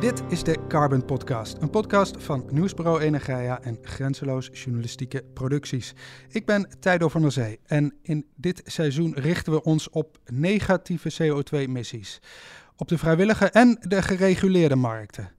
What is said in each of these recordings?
Dit is de Carbon Podcast, een podcast van Nieuwsbureau Energia en Grenzeloos Journalistieke Producties. Ik ben Tijdo van der Zee en in dit seizoen richten we ons op negatieve CO2-emissies, op de vrijwillige en de gereguleerde markten.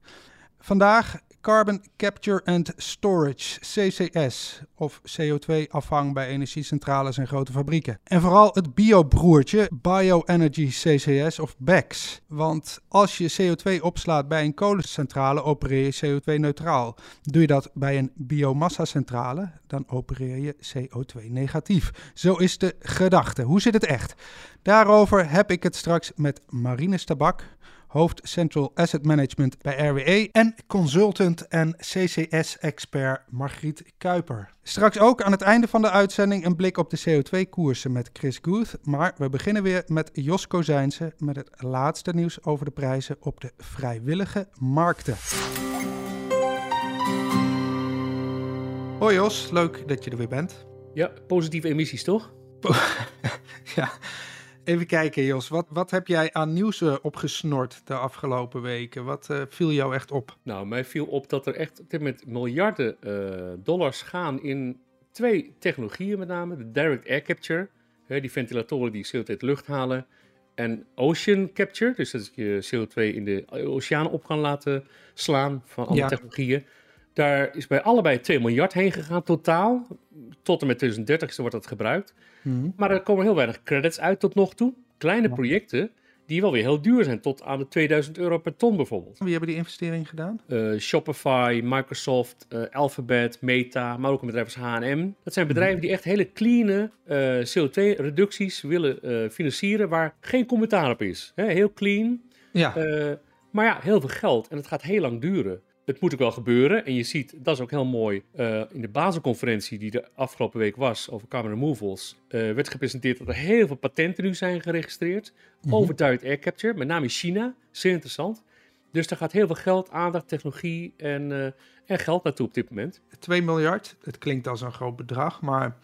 Vandaag Carbon Capture and Storage, CCS, of CO2-afvang bij energiecentrales en grote fabrieken. En vooral het biobroertje, Bioenergy CCS of BECS. Want als je CO2 opslaat bij een kolencentrale, opereer je CO2-neutraal. Doe je dat bij een biomassa-centrale, dan opereer je CO2-negatief. Zo is de gedachte. Hoe zit het echt? Daarover heb ik het straks met Marine Stabak hoofd Central Asset Management bij RWE en consultant en CCS-expert Margriet Kuiper. Straks ook aan het einde van de uitzending een blik op de CO2-koersen met Chris Guth, maar we beginnen weer met Jos Kozijnse met het laatste nieuws over de prijzen op de vrijwillige markten. Hoi Jos, leuk dat je er weer bent. Ja, positieve emissies toch? ja. Even kijken, Jos. Wat, wat heb jij aan nieuws uh, opgesnord de afgelopen weken? Wat uh, viel jou echt op? Nou, mij viel op dat er echt met miljarden uh, dollars gaan in twee technologieën met name. De direct air capture, hè, die ventilatoren die CO2 uit lucht halen. En ocean capture, dus dat je CO2 in de oceaan op kan laten slaan van alle ja. technologieën. Daar is bij allebei 2 miljard heen gegaan totaal. Tot en met 2030 wordt dat gebruikt. Mm. Maar er komen heel weinig credits uit tot nog toe. Kleine ja. projecten die wel weer heel duur zijn, tot aan de 2000 euro per ton bijvoorbeeld. Wie hebben die investering gedaan? Uh, Shopify, Microsoft, uh, Alphabet, Meta, maar ook een bedrijf als H&M. Dat zijn bedrijven die echt hele clean uh, CO2-reducties willen financieren waar geen commentaar op is. He, heel clean. Ja. maar ja, heel veel geld en het gaat heel lang duren het moet ook wel gebeuren. En je ziet, dat is ook heel mooi, uh, in de basisconferentie die de afgelopen week was over carbon removals, uh, werd gepresenteerd dat er heel veel patenten nu zijn geregistreerd mm-hmm. over direct air capture, met name in China. Zeer interessant. Dus daar gaat heel veel geld, aandacht, technologie en, uh, en geld naartoe op dit moment. 2 miljard, het klinkt als een groot bedrag, maar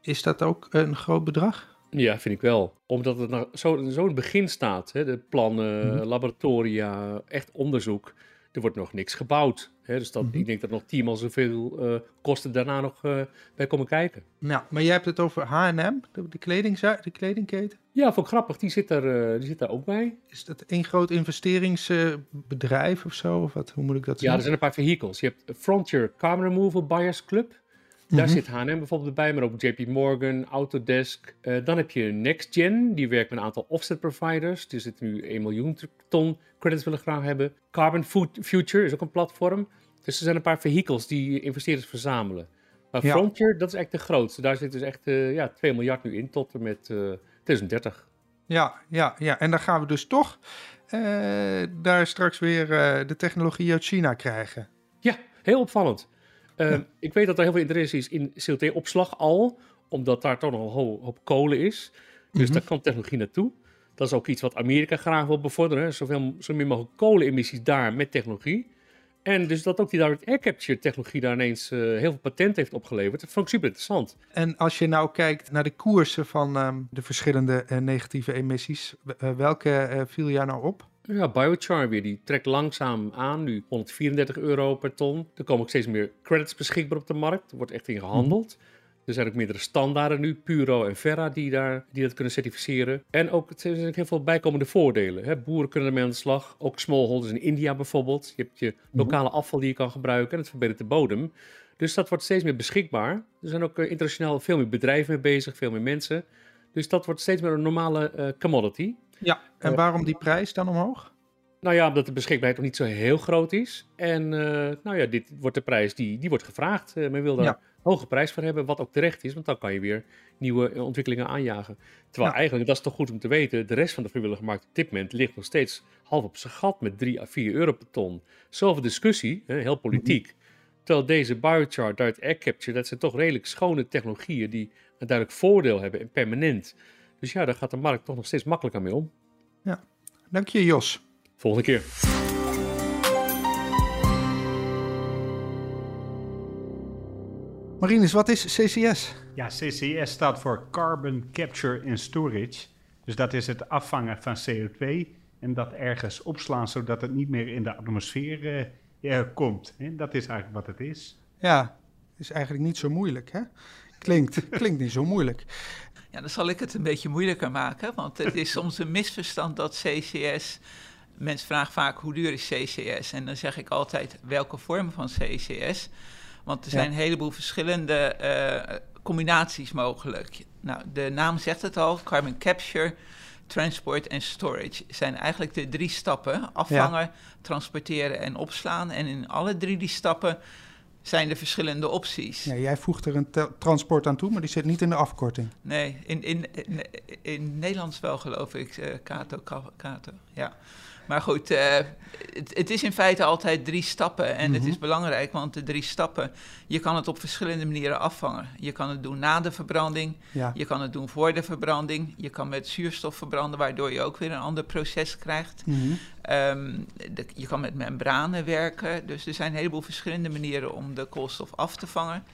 is dat ook een groot bedrag? Ja, vind ik wel. Omdat het nog zo, zo in het begin staat. Hè? De plannen, mm-hmm. laboratoria, echt onderzoek er wordt nog niks gebouwd. Hè? Dus dat, mm -hmm. ik denk dat nog tienmaal zoveel uh, kosten daarna nog uh, bij komen kijken. Nou, maar jij hebt het over H&M, de, de, kleding, de kledingketen? Ja, vond ik grappig. Die zit, er, uh, die zit daar ook bij. Is dat één groot investeringsbedrijf of zo? Of wat, hoe moet ik dat zeggen? Ja, er zijn een paar vehicles. Je hebt Frontier Carbon Removal Buyers Club. Daar mm -hmm. zit H&M bijvoorbeeld bij, maar ook JP Morgan, Autodesk. Uh, dan heb je NextGen, die werkt met een aantal offset providers. Die zitten nu 1 miljoen ton credits willen graag hebben. Carbon Future is ook een platform. Dus er zijn een paar vehicles die investeerders verzamelen. Maar ja. Frontier, dat is echt de grootste. Daar zit dus echt uh, ja, 2 miljard nu in tot en met uh, 2030. Ja, ja, ja, en dan gaan we dus toch daar straks weer de technologie uit China krijgen. Ja, heel opvallend. Uh, ja. Ik weet dat er heel veel interesse is in CO2-opslag al, omdat daar toch nog een hoop, hoop kolen is. Dus mm -hmm. daar kan technologie naartoe. Dat is ook iets wat Amerika graag wil bevorderen. Zoveel, zo min mogelijk kolenemissies daar met technologie. En dus dat ook die direct air capture technologie daar ineens uh, heel veel patent heeft opgeleverd. Dat vond ik super interessant. En als je nou kijkt naar de koersen van um, de verschillende uh, negatieve emissies, uh, welke viel jou nou op? Ja, biochar weer, die trekt langzaam aan, nu 134 euro per ton. Er komen ook steeds meer credits beschikbaar op de markt, er wordt echt in gehandeld. Mm. Er zijn ook meerdere standaarden nu, Puro en Verra, die, daar, die dat kunnen certificeren. En ook, er zijn heel veel bijkomende voordelen. Hè. Boeren kunnen ermee aan de slag, ook smallholders in India bijvoorbeeld. Je hebt je lokale afval die je kan gebruiken en het verbetert de bodem. Dus dat wordt steeds meer beschikbaar. Er zijn ook uh, internationaal veel meer bedrijven mee bezig, veel meer mensen. Dus dat wordt steeds meer een normale uh, commodity. Ja, en uh, waarom die prijs dan omhoog? Nou ja, omdat de beschikbaarheid nog niet zo heel groot is. En nou ja, dit wordt de prijs die, die wordt gevraagd. men wil daar... Ja hoge prijs voor hebben, wat ook terecht is, want dan kan je weer nieuwe eh, ontwikkelingen aanjagen. Terwijl ja. eigenlijk, dat is toch goed om te weten, de rest van de vrijwillige markt op dit moment ligt nog steeds half op zijn gat met 3 à 4 euro per ton. Zoveel discussie, hè, heel politiek. Terwijl deze biochar, direct air capture, dat zijn toch redelijk schone technologieën die een duidelijk voordeel hebben en permanent. Dus ja, daar gaat de markt toch nog steeds makkelijker mee om. Ja, dank je Jos. Volgende keer. Marinus, wat is CCS? Ja, CCS staat voor Carbon Capture and Storage. Dus dat is het afvangen van CO2 en dat ergens opslaan zodat het niet meer in de atmosfeer uh, komt. Hè? Dat is eigenlijk wat het is. Ja, is eigenlijk niet zo moeilijk, hè? Klinkt, klinkt niet zo moeilijk. Ja, dan zal ik het een beetje moeilijker maken, want het is soms een misverstand dat CCS. Mensen vragen vaak hoe duur is CCS? En dan zeg ik altijd welke vorm van CCS. Want er zijn een heleboel verschillende uh, combinaties mogelijk. Nou, de naam zegt het al: carbon capture, transport en storage zijn eigenlijk de drie stappen: afvangen, transporteren en opslaan. En in alle drie die stappen zijn er verschillende opties. Ja, jij voegt er een transport aan toe, maar die zit niet in de afkorting. Nee, in, in, in, in Nederlands wel geloof ik, uh, Kato, Kato, ja. Maar goed, uh, het, het, is in feite altijd drie stappen. En het is mhm. belangrijk, want de drie stappen, je kan het op verschillende manieren afvangen. Je kan het doen na de verbranding, ja. je kan het doen voor de verbranding. Je kan met zuurstof verbranden, waardoor je ook weer een ander proces krijgt. Mm -hmm. um, de, je kan met membranen werken. Dus er zijn een heleboel verschillende manieren om de koolstof af te vangen.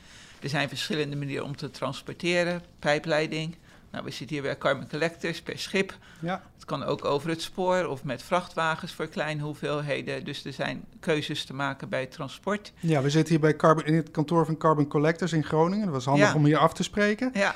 Er zijn verschillende manieren om te transporteren, pijpleiding. Nou, we zitten hier bij Carbon Collectors per schip. Ja. Het kan ook over het spoor of met vrachtwagens voor kleine hoeveelheden. Dus er zijn keuzes te maken bij transport. Ja, we zitten hier bij Carbon, in het kantoor van Carbon Collectors in Groningen. Dat was handig om hier af te spreken. Ja.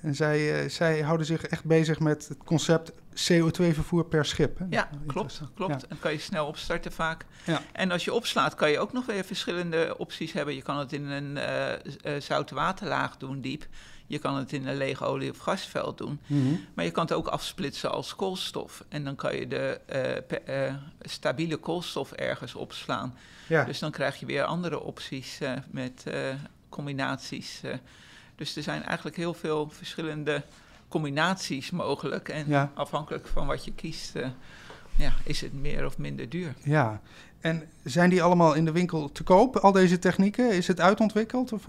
En zij, uh, zij houden zich echt bezig met het concept CO2-vervoer per schip. Hè? Ja, klopt. klopt. Ja. Dan kan je snel opstarten vaak. Ja. En als je opslaat, kan je ook nog weer verschillende opties hebben. Je kan het in een uh, uh, zoute waterlaag doen, diep. Je kan het in een lege olie- of gasveld doen. Mhm. Maar je kan het ook afsplitsen als koolstof. En dan kan je de uh, stabiele koolstof ergens opslaan. Ja. Dus dan krijg je weer andere opties uh, met combinaties. dus er zijn eigenlijk heel veel verschillende combinaties mogelijk. En afhankelijk van wat je kiest, ja, is het meer of minder duur. Ja, en zijn die allemaal in de winkel te koop, al deze technieken? Is het uitontwikkeld? Of,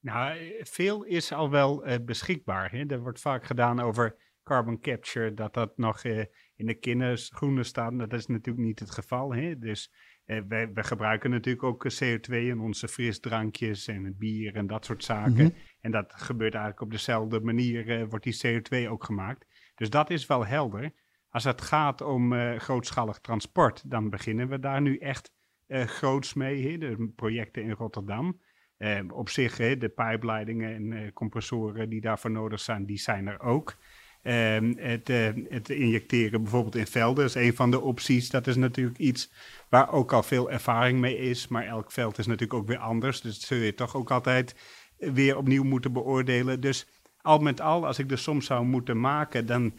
nou, eh, veel is al wel uh, beschikbaar. Hè? Er wordt vaak gedaan over carbon capture, dat dat nog uh, in de kinderschoenen staat. Dat is natuurlijk niet het geval. Hè? Dus uh, wij, we gebruiken natuurlijk ook CO2 in onze frisdrankjes en het bier en dat soort zaken. Mhm. En dat gebeurt eigenlijk op dezelfde manier, wordt die CO2 ook gemaakt. Dus dat is wel helder. Als het gaat om grootschalig transport, dan beginnen we daar nu echt groots mee. Hè? De projecten in Rotterdam. Uh, op zich, hè, de pijpleidingen en uh, compressoren die daarvoor nodig zijn, die zijn er ook. Uh, het, uh, het, injecteren bijvoorbeeld in velden is een van de opties. Dat is natuurlijk iets waar ook al veel ervaring mee is. Maar elk veld is natuurlijk ook weer anders. Dus dat zul je toch ook altijd weer opnieuw moeten beoordelen. Dus al met al, als ik de som zou moeten maken, dan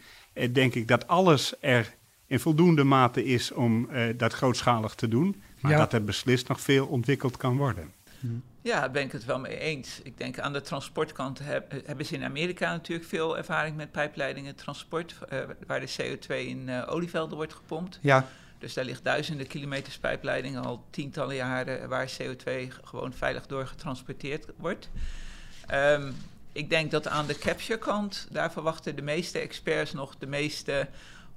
denk ik dat alles er in voldoende mate is om dat grootschalig te doen. Maar dat er beslist nog veel ontwikkeld kan worden. Hmm. Ja, daar ben ik het wel mee eens. Ik denk aan de transportkant hebben ze in Amerika natuurlijk veel ervaring met pijpleidingen transport, uh, waar de CO2 in uh, olievelden wordt gepompt. Ja. Dus daar ligt duizenden kilometers pijpleidingen al tientallen jaren waar CO2 gewoon veilig door getransporteerd wordt. Um, ik denk dat aan de capture kant, daar verwachten de meeste experts nog de meeste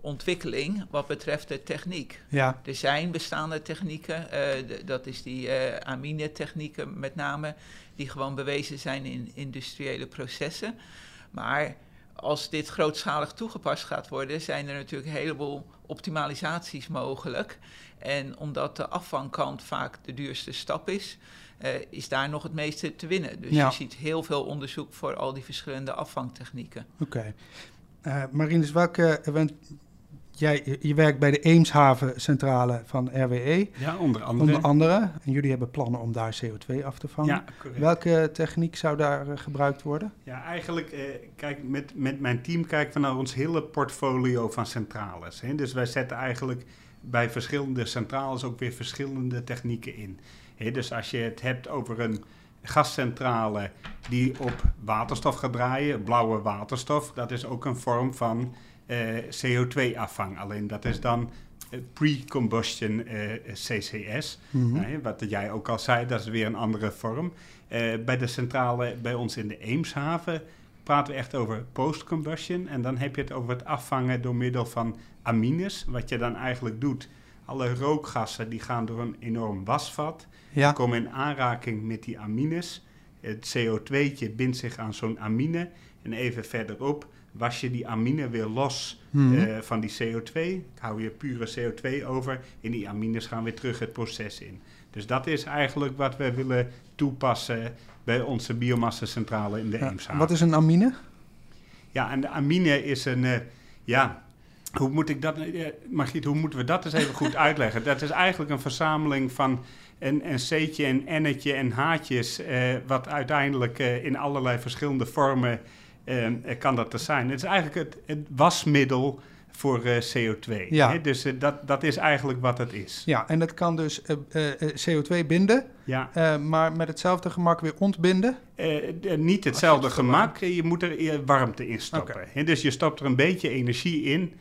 ontwikkeling wat betreft de techniek. Ja. Er zijn bestaande technieken, uh, dat is die uh, amine technieken met name, die gewoon bewezen zijn in industriële processen. Maar als dit grootschalig toegepast gaat worden, zijn er natuurlijk een heleboel optimalisaties mogelijk. En omdat de afvangkant vaak de duurste stap is, uh, is daar nog het meeste te winnen. Dus je ziet heel veel onderzoek voor al die verschillende afvangtechnieken. Oké. Okay. Uh, Marinus, welke Jij, je werkt bij de Eemshavencentrale van RWE. Ja, onder andere. Onder andere. En jullie hebben plannen om daar CO2 af te vangen. Ja, correct. Welke techniek zou daar uh, gebruikt worden? Ja, eigenlijk, uh, kijk, met, met mijn team kijken we naar ons hele portfolio van centrales. Hè. Dus wij zetten eigenlijk bij verschillende centrales ook weer verschillende technieken in. Hè, dus als je het hebt over een gascentrale die op waterstof gaat draaien, blauwe waterstof, dat is ook een vorm van CO2-afvang. Alleen dat is dan uh, pre-combustion uh, CCS. Mm wat jij ook al zei, dat is weer een andere vorm. bij de centrale bij ons in de Eemshaven praten we echt over post-combustion. En dan heb je het over het afvangen door middel van amines. Wat je dan eigenlijk doet, alle rookgassen die gaan door een enorm wasvat. Ja. Komen in aanraking met die amines. Het CO2'tje bindt zich aan zo'n amine. En even verderop was je die amine weer los mhm. eh, van die CO2. Hou je pure CO2 over. En die amines gaan weer terug het proces in. Dus dat is eigenlijk wat we willen toepassen bij onze biomassacentrale in de ja, Eemshaven. Wat is een amine? Ja, en de amine is een, uh, ja, hoe moet ik dat, uh, Margriet, hoe moeten we dat eens even goed uitleggen? Dat is eigenlijk een verzameling van een, een C'tje, een N'tje en H'tjes, uh, wat uiteindelijk in allerlei verschillende vormen kan dat te zijn. Het is eigenlijk het, het wasmiddel voor uh, CO2. Ja. Hè? Dus uh, dat, dat is eigenlijk wat het is. Ja, en dat kan dus uh, CO2 binden, ja. maar met hetzelfde gemak weer ontbinden? niet hetzelfde gemak, je moet er warmte in stoppen. Okay. Dus je stopt er een beetje energie in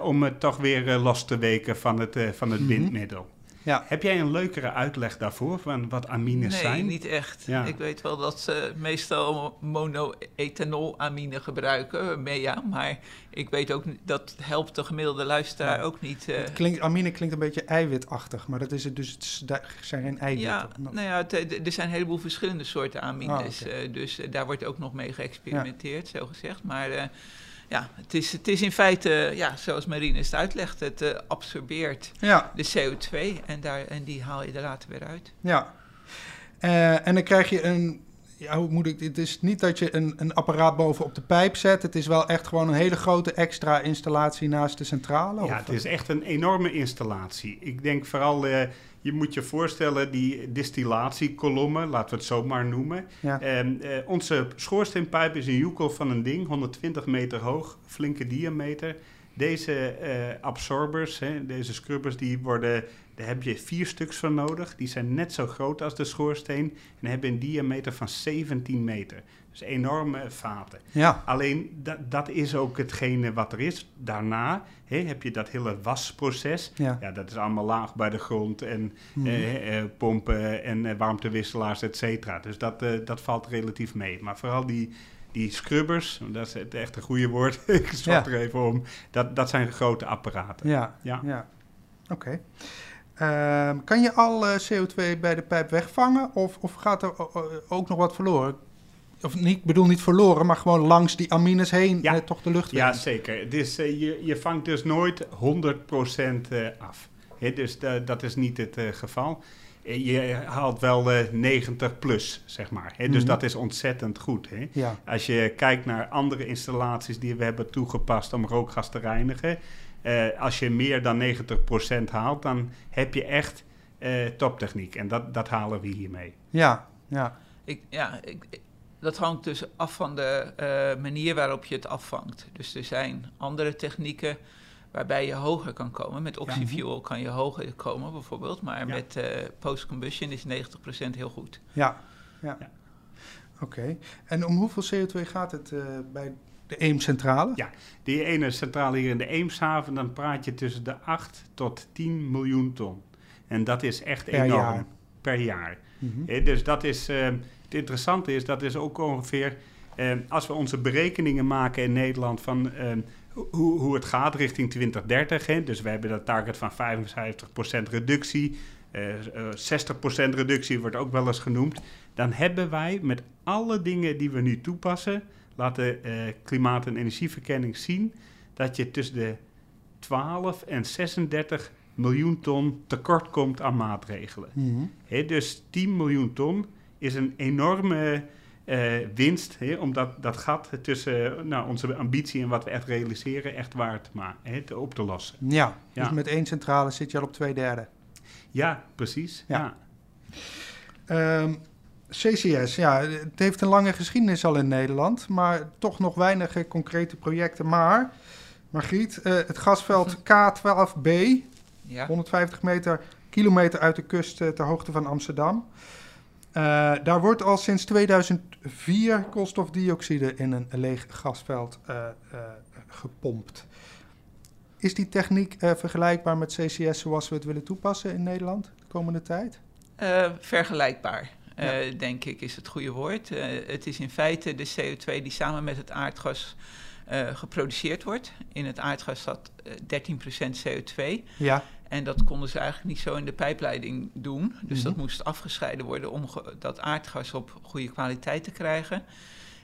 om het toch weer los te weken van het, van het mm -hmm. bindmiddel. Ja. Heb jij een leukere uitleg daarvoor van wat amines zijn? Nee, niet echt. Ik weet wel dat ze meestal monoethanolamine gebruiken, MEA, maar ik weet ook dat helpt de gemiddelde luisteraar ook niet. Uh... Klinkt, amine klinkt een beetje eiwitachtig, maar dat is het dus, het zijn geen eiwitten. Ja, nou ja, er zijn een heleboel verschillende soorten amines, oh, okay. uh, dus uh, daar wordt ook nog mee geëxperimenteerd, ja. zo gezegd, maar ja, het is, het is in feite, ja, zoals Marine het uitlegt, het uh, absorbeert ja. de CO2 en, daar, en die haal je er later weer uit. Ja, uh, en dan krijg je een, ja, hoe moet ik, het is niet dat je een, een apparaat bovenop de pijp zet, het is wel echt gewoon een hele grote extra installatie naast de centrale? Ja, het is echt een enorme installatie. Ik denk vooral... Uh, je moet je voorstellen, die distillatiekolommen, laten we het zo maar noemen. Ja. Uh, onze schoorsteenpijp is een joekel van een ding, 120 meter hoog, flinke diameter. Deze uh, absorbers, hè, deze scrubbers, die worden, daar heb je vier stuks van nodig. Die zijn net zo groot als de schoorsteen en hebben een diameter van 17 meter. Dus enorme vaten. Ja. Alleen dat, dat is ook hetgene wat er is. Daarna hè, heb je dat hele wasproces. Ja. ja. dat is allemaal laag bij de grond en mm eh, eh, pompen en eh, warmtewisselaars, et cetera. Dus dat, eh, dat valt relatief mee. Maar vooral die, die scrubbers, dat is het echt een goede woord, ik zwart er even om, dat, dat zijn grote apparaten. Ja, ja. ja. oké. Ehm, kan je al CO2 bij de pijp wegvangen of, of gaat er ook nog wat verloren? Of niet, ik bedoel niet verloren, maar gewoon langs die amines heen ja. Eh, toch de lucht Ja, zeker. Dus, uh, je, je vangt dus nooit 100% uh, af. He, dus dat is niet het uh, geval. Je haalt wel 90 plus, zeg maar. He, dus mm dat is ontzettend goed. He. Ja. Als je kijkt naar andere installaties die we hebben toegepast om rookgas te reinigen. als je meer dan 90% haalt, dan heb je echt toptechniek. En dat, dat halen we hiermee. Ja, ja. Ik, ja, ik, dat hangt dus af van de uh, manier waarop je het afvangt. Dus er zijn andere technieken waarbij je hoger kan komen. Met oxyfuel kan je hoger komen bijvoorbeeld, maar met uh, post-combustion is 90% heel goed. Ja, ja. ja. Oké. En om hoeveel CO2 gaat het uh, bij de Eemscentrale? Ja, die ene centrale hier in de Eemshaven, dan praat je tussen de 8 tot 10 miljoen ton. En dat is echt per enorm. Jaar. Per jaar. Mm -hmm. dus dat is het interessante is, dat is ook ongeveer, eh, als we onze berekeningen maken in Nederland van eh, hoe, hoe het gaat richting 2030. Hè, dus we hebben dat target van 55% reductie, uh, 60% reductie wordt ook wel eens genoemd. Dan hebben wij met alle dingen die we nu toepassen, laten klimaat- en energieverkenning zien, dat je tussen de 12 en 36 miljoen ton tekort komt aan maatregelen. Mm dus 10 miljoen ton is een enorme uh, winst, hè, om dat, dat gat tussen nou, onze ambitie en wat we echt realiseren echt waar te maken, op te lossen. Ja, ja, dus met één centrale zit je al op twee derde. Ja, precies. Ja. ja. Um, CCS, ja, het heeft een lange geschiedenis al in Nederland, maar toch nog weinig concrete projecten. Maar, Margriet, uh, het gasveld K12B, ja. 150 meter, kilometer uit de kust uh, ter hoogte van Amsterdam. Uh, daar wordt al sinds 2004 koolstofdioxide in een leeg gasveld uh, uh, gepompt. Is die techniek vergelijkbaar met CCS zoals we het willen toepassen in Nederland de komende tijd? vergelijkbaar. denk ik, is het goede woord. het is in feite de CO2 die samen met het aardgas geproduceerd wordt. In het aardgas zat 13% CO2. Ja. En dat konden ze eigenlijk niet zo in de pijpleiding doen. Dus dat mhm. moest afgescheiden worden om dat aardgas op goede kwaliteit te krijgen.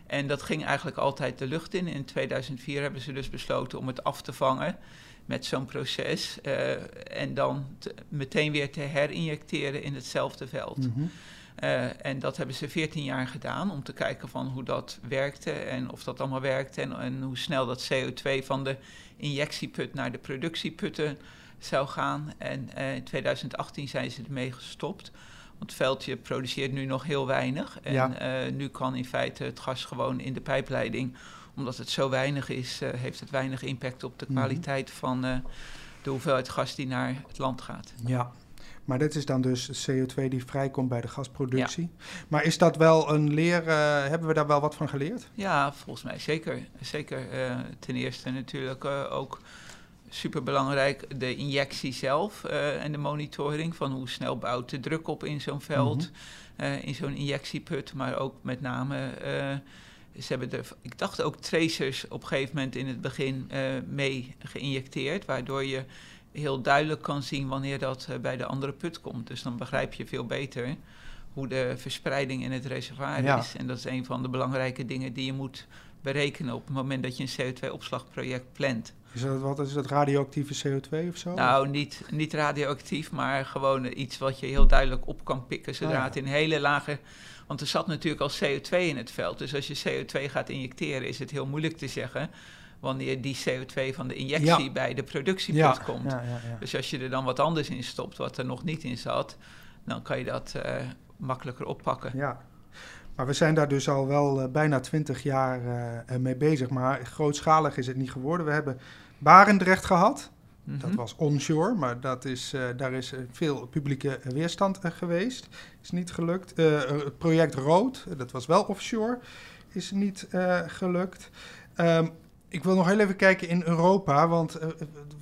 En dat ging eigenlijk altijd de lucht in. In 2004 hebben ze dus besloten om het af te vangen met zo'n proces. Uh, en dan meteen weer te herinjecteren in hetzelfde veld. Mm en dat hebben ze 14 jaar gedaan om te kijken van hoe dat werkte en of dat allemaal werkte en, en hoe snel dat CO2 van de injectieput naar de productieputten zou gaan. En uh, in 2018 zijn ze ermee gestopt. Want het veldje produceert nu nog heel weinig. En ja. uh, nu kan in feite het gas gewoon in de pijpleiding. Omdat het zo weinig is, uh, heeft het weinig impact op de mhm. kwaliteit van de hoeveelheid gas die naar het land gaat. Ja, maar dit is dan dus CO2 die vrijkomt bij de gasproductie. Ja. Maar is dat wel een leer, uh, hebben we daar wel wat van geleerd? Ja, volgens mij zeker. Zeker. Uh, ten eerste natuurlijk uh, ook superbelangrijk de injectie zelf uh, en de monitoring van hoe snel bouwt de druk op in zo'n veld, mm -hmm. in zo'n injectieput, maar ook met name, uh, ze hebben er, ik dacht ook tracers op een gegeven moment in het begin mee geïnjecteerd, waardoor je heel duidelijk kan zien wanneer dat bij de andere put komt. Dus dan begrijp je veel beter hoe de verspreiding in het reservoir is. En dat is een van de belangrijke dingen die je moet berekenen op het moment dat je een CO2-opslagproject plant. Is dat, wat is dat radioactieve CO2 of zo? Nou, niet, niet radioactief, maar gewoon iets wat je heel duidelijk op kan pikken zodra ah, het in hele lage... Want er zat natuurlijk al CO2 in het veld. Dus als je CO2 gaat injecteren, is het heel moeilijk te zeggen wanneer die CO2 van de injectie bij de productieput ja. komt. Ja, dus als je er dan wat anders in stopt, wat er nog niet in zat, dan kan je dat uh, makkelijker oppakken. Ja, maar we zijn daar dus al wel uh, bijna twintig jaar uh, mee bezig. Maar grootschalig is het niet geworden. We hebben Barendrecht gehad. Mm -hmm. Dat was onshore, maar dat is, uh, daar is veel publieke weerstand geweest. Is niet gelukt. het project Rood, dat was wel offshore, is niet gelukt. Um, ik wil nog heel even kijken in Europa, want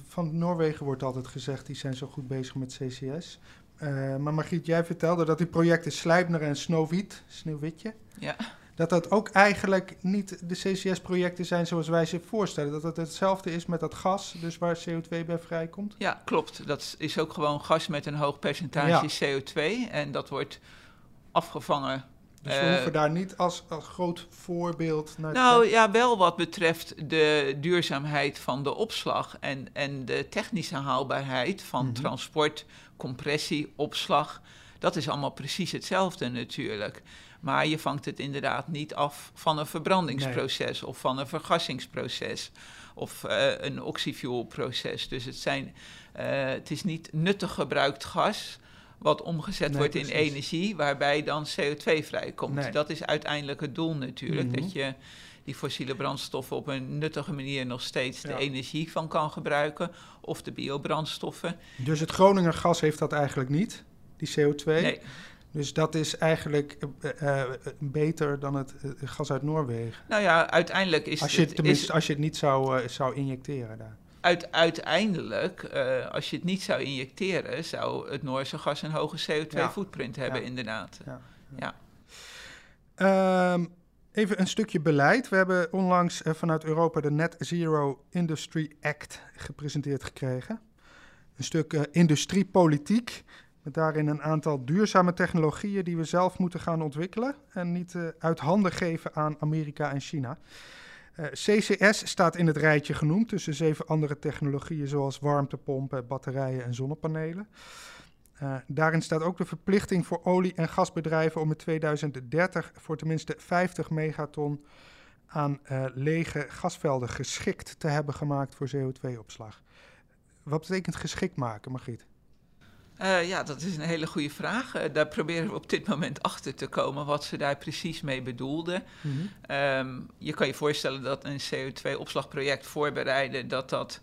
van Noorwegen wordt altijd gezegd, die zijn zo goed bezig met CCS. Uh, maar Margriet, jij vertelde dat die projecten Slijpner en Sneeuwwit, Sneeuwwitje, ja. dat dat ook eigenlijk niet de CCS-projecten zijn zoals wij ze voorstellen. Dat het hetzelfde is met dat gas, dus waar CO2 bij vrijkomt. Ja, klopt. Dat is ook gewoon gas met een hoog percentage CO2 en dat wordt afgevangen dus we hoeven daar niet als, als groot voorbeeld naar Nou ja, wel wat betreft de duurzaamheid van de opslag en, en de technische haalbaarheid van mhm. transport, compressie, opslag. Dat is allemaal precies hetzelfde natuurlijk. Maar je vangt het inderdaad niet af van een verbrandingsproces of van een vergassingsproces of uh, een oxyfuelproces. Dus het, zijn, uh, het is niet nuttig gebruikt gas wat omgezet wordt in energie, waarbij dan CO2 vrijkomt. Dat is uiteindelijk het doel natuurlijk, dat mhm. je die fossiele brandstoffen op een nuttige manier nog steeds de energie van kan gebruiken, of de biobrandstoffen. Dus het Groninger gas heeft dat eigenlijk niet, die CO2? Nee. Dus dat is eigenlijk uh, beter dan het gas uit Noorwegen. Nou ja, uiteindelijk is als je het. Tenminste, is, als je het niet zou, zou injecteren daar uit, uiteindelijk, als je het niet zou injecteren, zou het Noorse gas een hoge CO2-footprint hebben, inderdaad. Ja. ja. Um, even een stukje beleid. We hebben onlangs uh, vanuit Europa de Net Zero Industry Act gepresenteerd gekregen. Een stuk uh, industriepolitiek. Met daarin een aantal duurzame technologieën die we zelf moeten gaan ontwikkelen. En niet uit handen geven aan Amerika en China. Eh, CCS staat in het rijtje genoemd tussen zeven andere technologieën zoals warmtepompen, batterijen en zonnepanelen. Uh, daarin staat ook de verplichting voor olie- en gasbedrijven om in 2030 voor tenminste 50 megaton aan uh, lege gasvelden geschikt te hebben gemaakt voor CO2-opslag. Wat betekent geschikt maken, Margriet? Uh, ja, dat is een hele goede vraag. Uh, daar proberen we op dit moment achter te komen wat ze daar precies mee bedoelden. Mm -hmm. um, je kan je voorstellen dat een CO2-opslagproject voorbereiden, dat dat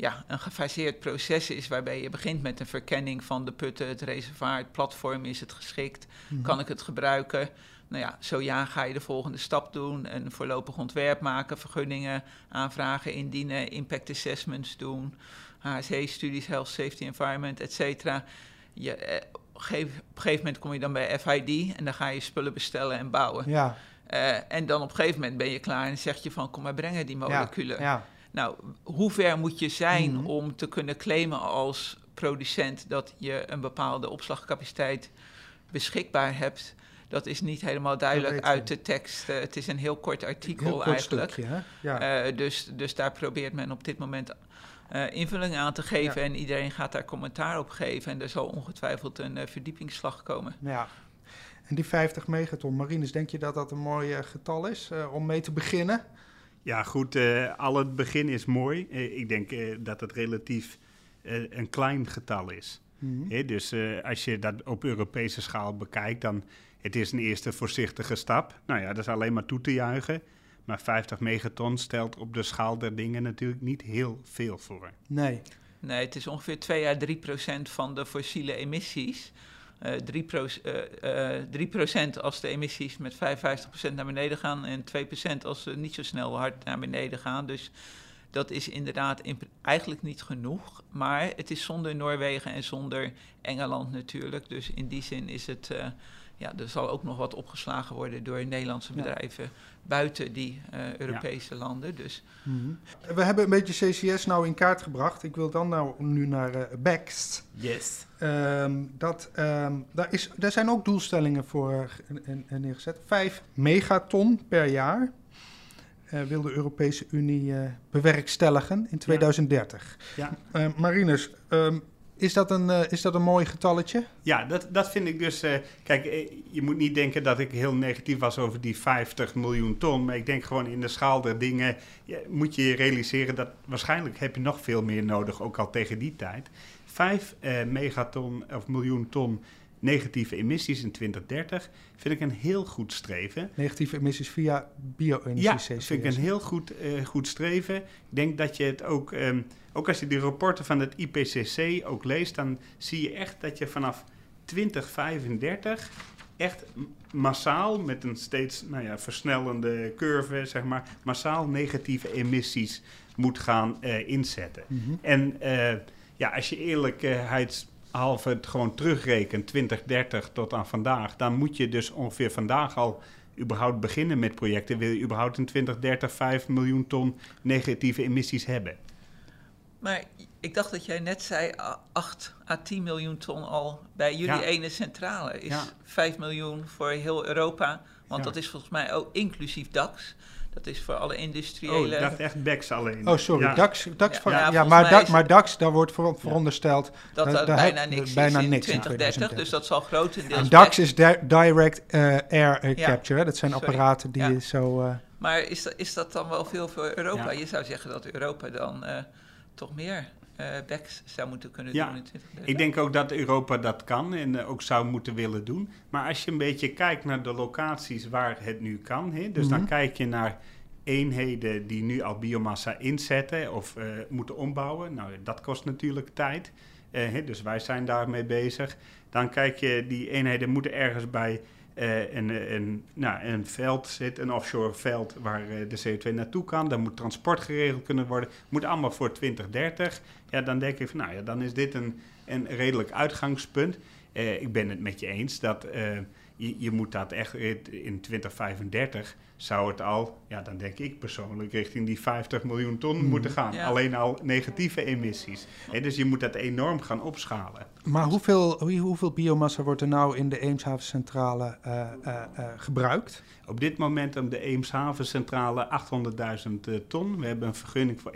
ja, een gefaseerd proces is waarbij je begint met een verkenning van de putten, het reservoir, het platform, is het geschikt, mm -hmm. kan ik het gebruiken? Nou ja, zo ja ga je de volgende stap doen, een voorlopig ontwerp maken, vergunningen aanvragen, indienen, impact assessments doen. HSE-studies, Health, Safety, Environment, et cetera. Je, eh, op een gegeven moment kom je dan bij FID en dan ga je spullen bestellen en bouwen. Ja. Uh, en dan op een gegeven moment ben je klaar en zeg je van kom maar brengen die moleculen. Ja, ja. Nou, hoe ver moet je zijn mhm. om te kunnen claimen als producent dat je een bepaalde opslagcapaciteit beschikbaar hebt? Dat is niet helemaal duidelijk uit de tekst. Uh, het is een heel kort artikel heel kort eigenlijk. Stukje, ja. Uh, dus, dus daar probeert men op dit moment uh, invulling aan te geven. En iedereen gaat daar commentaar op geven. En er zal ongetwijfeld een verdiepingsslag komen. Ja. En die 50 megaton marines, denk je dat dat een mooi getal is om mee te beginnen? Ja, goed. al het begin is mooi. ik denk dat het relatief een klein getal is. Mm dus als je dat op Europese schaal bekijkt, dan het is een eerste voorzichtige stap. Nou ja, dat is alleen maar toe te juichen. Maar 50 megaton stelt op de schaal der dingen natuurlijk niet heel veel voor. Nee. Nee, het is ongeveer 2 à 3 procent van de fossiele emissies. Uh, 3, pro, uh, uh, 3 procent als de emissies met 55 procent naar beneden gaan en 2 procent als ze niet zo snel hard naar beneden gaan. Dus dat is inderdaad eigenlijk niet genoeg. Maar het is zonder Noorwegen en zonder Engeland natuurlijk. Dus in die zin is het ja, er zal ook nog wat opgeslagen worden door Nederlandse bedrijven buiten die uh, Europese landen. Dus. Mm We hebben een beetje CCS nou in kaart gebracht. Ik wil dan nou nu naar uh, BEXT. Yes. Um, dat, um, daar, is, daar zijn ook doelstellingen voor uh, neergezet. Vijf megaton per jaar. Uh, wil de Europese Unie uh, bewerkstelligen in 2030. Ja. ja. Uh, Marinus, um, is dat een, uh, is dat een mooi getalletje? Ja, dat, dat vind ik dus. Uh, kijk, eh, je moet niet denken dat ik heel negatief was over die 50 miljoen ton. Maar ik denk gewoon in de schaal der dingen. Ja, moet je realiseren dat waarschijnlijk heb je nog veel meer nodig, ook al tegen die tijd. 5 uh, megaton of miljoen ton negatieve emissies in 2030 vind ik een heel goed streven. Negatieve emissies via bio-energie. Ja, vind ik een heel goed, goed streven. Ik denk dat je het ook, um, ook als je die rapporten van het IPCC ook leest, dan zie je echt dat je vanaf 2035 echt massaal, met een steeds nou ja, versnellende curve, zeg maar, massaal negatieve emissies moet gaan uh, inzetten. Mm -hmm. En uh, ja, als je eerlijkheid half het gewoon terugrekent, 2030 tot aan vandaag, dan moet je dus ongeveer vandaag al überhaupt beginnen met projecten. Wil je überhaupt in 2030 5 miljoen ton negatieve emissies hebben? Maar ik dacht dat jij net zei 8 à 10 miljoen ton al bij jullie ene centrale. Is ja. 5 miljoen voor heel Europa, want dat is volgens mij ook inclusief DAX. Dat is voor alle industriële... Oh, ik dacht echt DAX alleen. Oh, sorry. Ja. DAX, DAX ja, van, ja, ja maar, da, maar DAX, daar wordt voor, verondersteld... Dat er bijna niks bijna is in niks 2030, dus dat zal grotendeels... En DAX is direct uh, air uh, capture, hè? dat zijn sorry. apparaten die zo... Uh, maar is dat, is dat dan wel veel voor Europa? Je zou zeggen dat Europa dan toch meer uh, backs zou moeten kunnen ja, doen in 2030. Ik denk ook dat Europa dat kan en uh, ook zou moeten willen doen. Maar als je een beetje kijkt naar de locaties waar het nu kan, hè, dus mm -hmm. dan kijk je naar eenheden die nu al biomassa inzetten of uh, moeten ombouwen. Nou, dat kost natuurlijk tijd. Hè, dus wij zijn daarmee bezig. Dan kijk je, die eenheden moeten ergens bij een, een, nou, een veld zit, een offshore veld waar uh, de CO2 naartoe kan. Dan moet transport geregeld kunnen worden. Moet allemaal voor 2030. Ja, dan denk ik van, nou ja, dan is dit een, een redelijk uitgangspunt. Ik ben het met je eens dat je, je moet dat echt in 2035 zou het al, ja, dan denk ik persoonlijk, richting die 50 miljoen ton mm. moeten gaan. Ja. Alleen al negatieve emissies. He, dus je moet dat enorm gaan opschalen. Maar hoeveel, hoeveel biomassa wordt er nou in de Eemshavencentrale uh, uh, uh, gebruikt? Op dit moment om de Eemshavencentrale 800.000 ton. We hebben een vergunning voor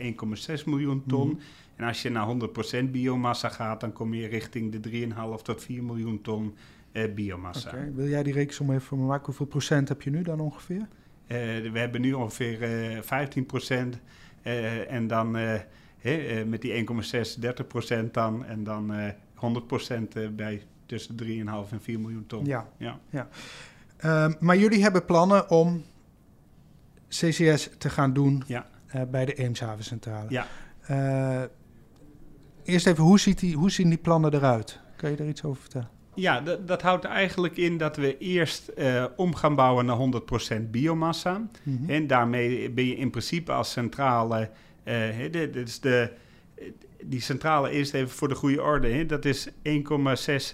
1,6 miljoen ton. Mm. En als je naar 100% biomassa gaat, dan kom je richting de 3,5 tot 4 miljoen ton biomassa. Okay. Wil jij die rekensom even voor me maken? Hoeveel procent heb je nu dan ongeveer? Uh, we hebben nu ongeveer uh, 15 procent. Uh, en dan met die 1,6, 30 procent dan. En dan 100 procent bij tussen 3,5 en 4 miljoen ton. Ja, ja. ja. Ehm, maar jullie hebben plannen om CCS te gaan doen ja. bij de Eemshavencentrale. Ja. eerst even, hoe, ziet die, hoe zien die plannen eruit? Kan je er iets over vertellen? Ja, dat, dat houdt eigenlijk in dat we eerst uh, om gaan bouwen naar 100% biomassa. Mm -hmm. En daarmee ben je in principe als centrale, uh, dit is de, die centrale eerst even voor de goede orde. Hè. Dat is 1,6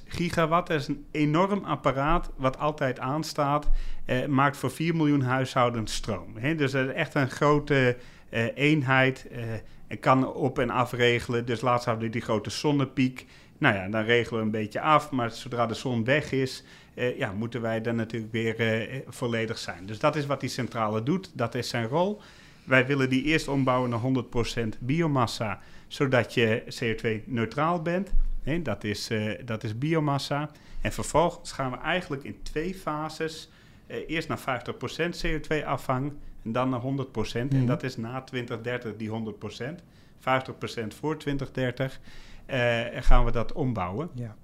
gigawatt. Dat is een enorm apparaat wat altijd aanstaat. Uh, maakt voor 4 miljoen huishoudens stroom. Hè. Dus dat is echt een grote eenheid. En kan op- en afregelen. Dus laatst hadden we die grote zonnepiek. Nou ja, dan regelen we een beetje af. Maar zodra de zon weg is, ja, moeten wij dan natuurlijk weer volledig zijn. Dus dat is wat die centrale doet. Dat is zijn rol. Wij willen die eerst ombouwen naar 100% biomassa zodat je CO2-neutraal bent. dat, is, uh, dat is biomassa. En vervolgens gaan we eigenlijk in twee fases eerst naar 50% CO2-afvang en dan naar 100%. En mhm. dat is na 2030 die 100%. 50% voor 2030 uh, gaan we dat ombouwen. Ja.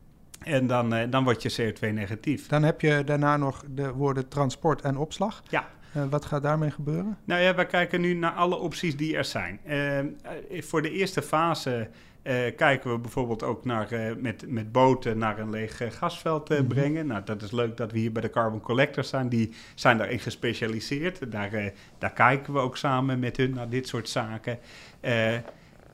En dan, dan word je CO2-negatief. Dan heb je daarna nog de woorden transport en opslag. Ja. Uh, wat gaat daarmee gebeuren? Nou ja, wij kijken nu naar alle opties die er zijn. Uh, voor de eerste fase uh, kijken we bijvoorbeeld ook naar, met, met boten naar een leeg gasveld mm -hmm. brengen. Nou, dat is leuk dat we hier bij de Carbon Collectors zijn. Die zijn daarin gespecialiseerd. Daar, daar kijken we ook samen met hun naar dit soort zaken.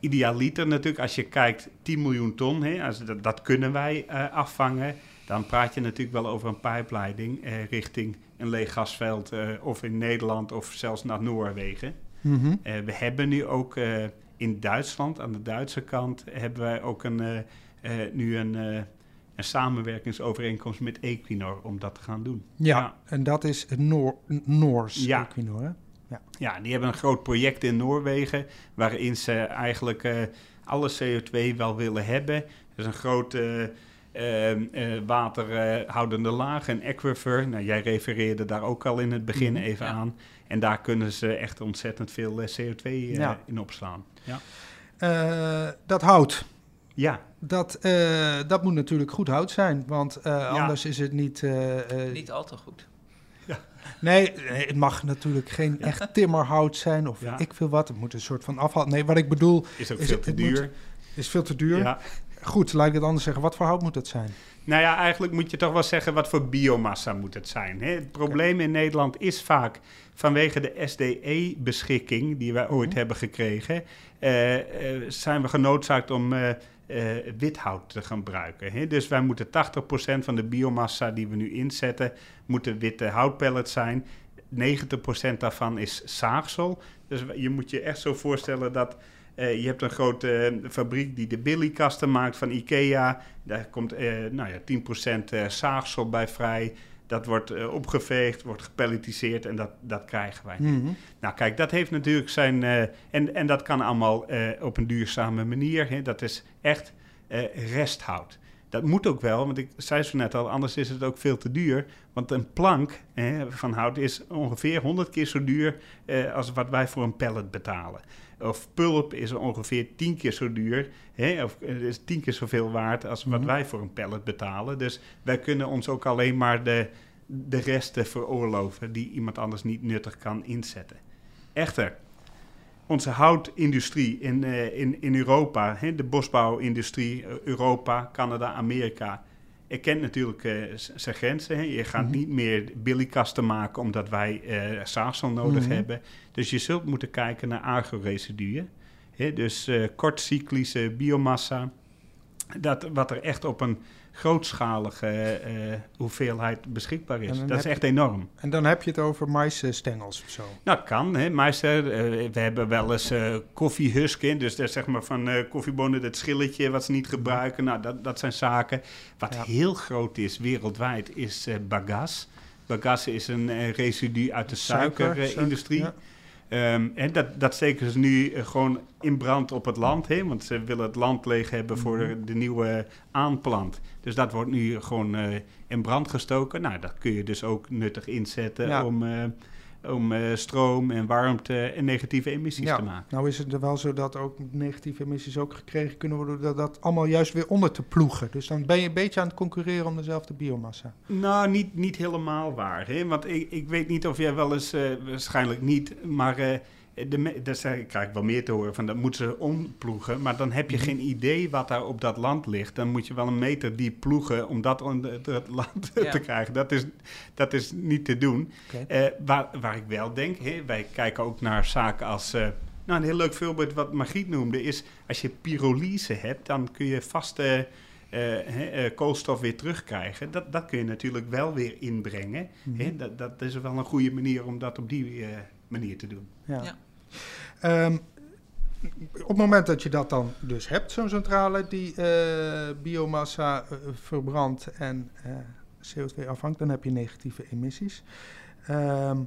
Idealiter natuurlijk, als je kijkt 10 miljoen ton, hè, als, dat, dat kunnen wij afvangen dan praat je natuurlijk wel over een pijpleiding eh, richting een leeg gasveld eh, of in Nederland of zelfs naar Noorwegen. Mm we hebben nu ook in Duitsland, aan de Duitse kant, hebben wij ook een, nu een, een samenwerkingsovereenkomst met Equinor om dat te gaan doen. Ja, en dat is Noor, Noors ja. Equinor, hè? Ja. ja, die hebben een groot project in Noorwegen waarin ze eigenlijk alle CO2 wel willen hebben. Dat is een grote uh, waterhoudende laag, een aquifer. Nou, jij refereerde daar ook al in het begin mhm, even aan. En daar kunnen ze echt ontzettend veel eh, CO2 in opslaan. Ja. dat hout. Ja. Dat, dat moet natuurlijk goed hout zijn, want anders is het niet... niet al te goed. Ja. Nee, het mag natuurlijk geen echt timmerhout zijn of ik veel wat. Het moet een soort van afval. Nee, wat ik bedoel... Is ook veel te duur. Moet, is veel te duur. Ja. Goed, laat ik het anders zeggen. Wat voor hout moet het zijn? Nou ja, eigenlijk moet je toch wel zeggen wat voor biomassa moet het zijn. Hè? Het probleem in Nederland is vaak vanwege de SDE-beschikking die wij ooit mhm. hebben gekregen, uh, uh, zijn we genoodzaakt om uh, without te gebruiken. Hè? Dus wij moeten 80% van de biomassa die we nu inzetten, moeten witte houtpellets zijn. 90% daarvan is zaagsel. Dus je moet je echt zo voorstellen dat uh, je hebt een grote eh, fabriek die de Billy-kasten maakt van IKEA. Daar komt uh, nou ja, 10% zaagsel bij vrij. Dat wordt opgeveegd, wordt gepelletiseerd en dat, dat krijgen wij. Mm Nou kijk, dat heeft natuurlijk zijn... en, en dat kan allemaal op een duurzame manier. Hè. Dat is echt resthout. Dat moet ook wel, want ik zei zo net al, anders is het ook veel te duur. Want een plank hè, van hout is ongeveer 100 keer zo duur als wat wij voor een pallet betalen of pulp is ongeveer tien keer zo duur. Hè, of is tien keer zoveel waard als wat mhm. wij voor een pallet betalen. Dus wij kunnen ons ook alleen maar de, de resten veroorloven die iemand anders niet nuttig kan inzetten. Echter, onze houtindustrie in, uh, in, in Europa, hè, de bosbouwindustrie, uh, Europa, Canada, Amerika, kent natuurlijk uh, zijn grenzen. Hè. Je gaat mhm. niet meer billykasten maken omdat wij uh, zaagsel nodig mhm. hebben. Dus je zult moeten kijken naar agroresiduen. Dus uh, kortcyclische biomassa. Dat, wat er echt op een grootschalige uh, hoeveelheid beschikbaar is. Dat is echt enorm. En dan heb je het over maisstengels of zo? Nou, kan. Hè. Mais, uh, we hebben wel eens uh, koffiehusken. Dus dat zeg maar van koffiebonen het schilletje wat ze niet gebruiken. Nou, dat, dat zijn zaken. Wat heel groot is wereldwijd is bagasse. Bagasse is een residu uit de suikerindustrie. Suiker, en ehm, dat, dat steken ze nu eh, gewoon in brand op het land, hè, want ze willen het land leeg hebben voor de, mhm. de nieuwe aanplant. Dus dat wordt nu gewoon uh, in brand gestoken. Nou, dat kun je dus ook nuttig inzetten om, uh, om uh, stroom en warmte en negatieve emissies ja. te maken. Nou is het er wel zo dat ook negatieve emissies ook gekregen kunnen worden door dat allemaal juist weer onder te ploegen. Dus dan ben je een beetje aan het concurreren om dezelfde biomassa. Nou, niet, niet helemaal waar. Hè? Want ik, ik weet niet of jij wel eens, uh, waarschijnlijk niet, maar... Uh, de, dat krijg ik wel meer te horen van dat moeten ze omploegen, maar dan heb je mhm. geen idee wat daar op dat land ligt. Dan moet je wel een meter diep ploegen om dat onder het land te krijgen. Dat is, dat is niet te doen. Okay. Uh, waar, waar ik wel denk, hè, wij kijken ook naar zaken als uh, Nou, een heel leuk voorbeeld wat Margriet noemde is... als je pyrolyse hebt, dan kun je vaste uh, koolstof weer terugkrijgen. Dat, dat kun je natuurlijk wel weer inbrengen. Mhm. dat, dat is wel een goede manier om dat op die manier te doen. Ja. ja. Ehm, op het moment dat je dat dan dus hebt, zo'n centrale die biomassa verbrandt en CO2 afhangt, dan heb je negatieve emissies. Ehm,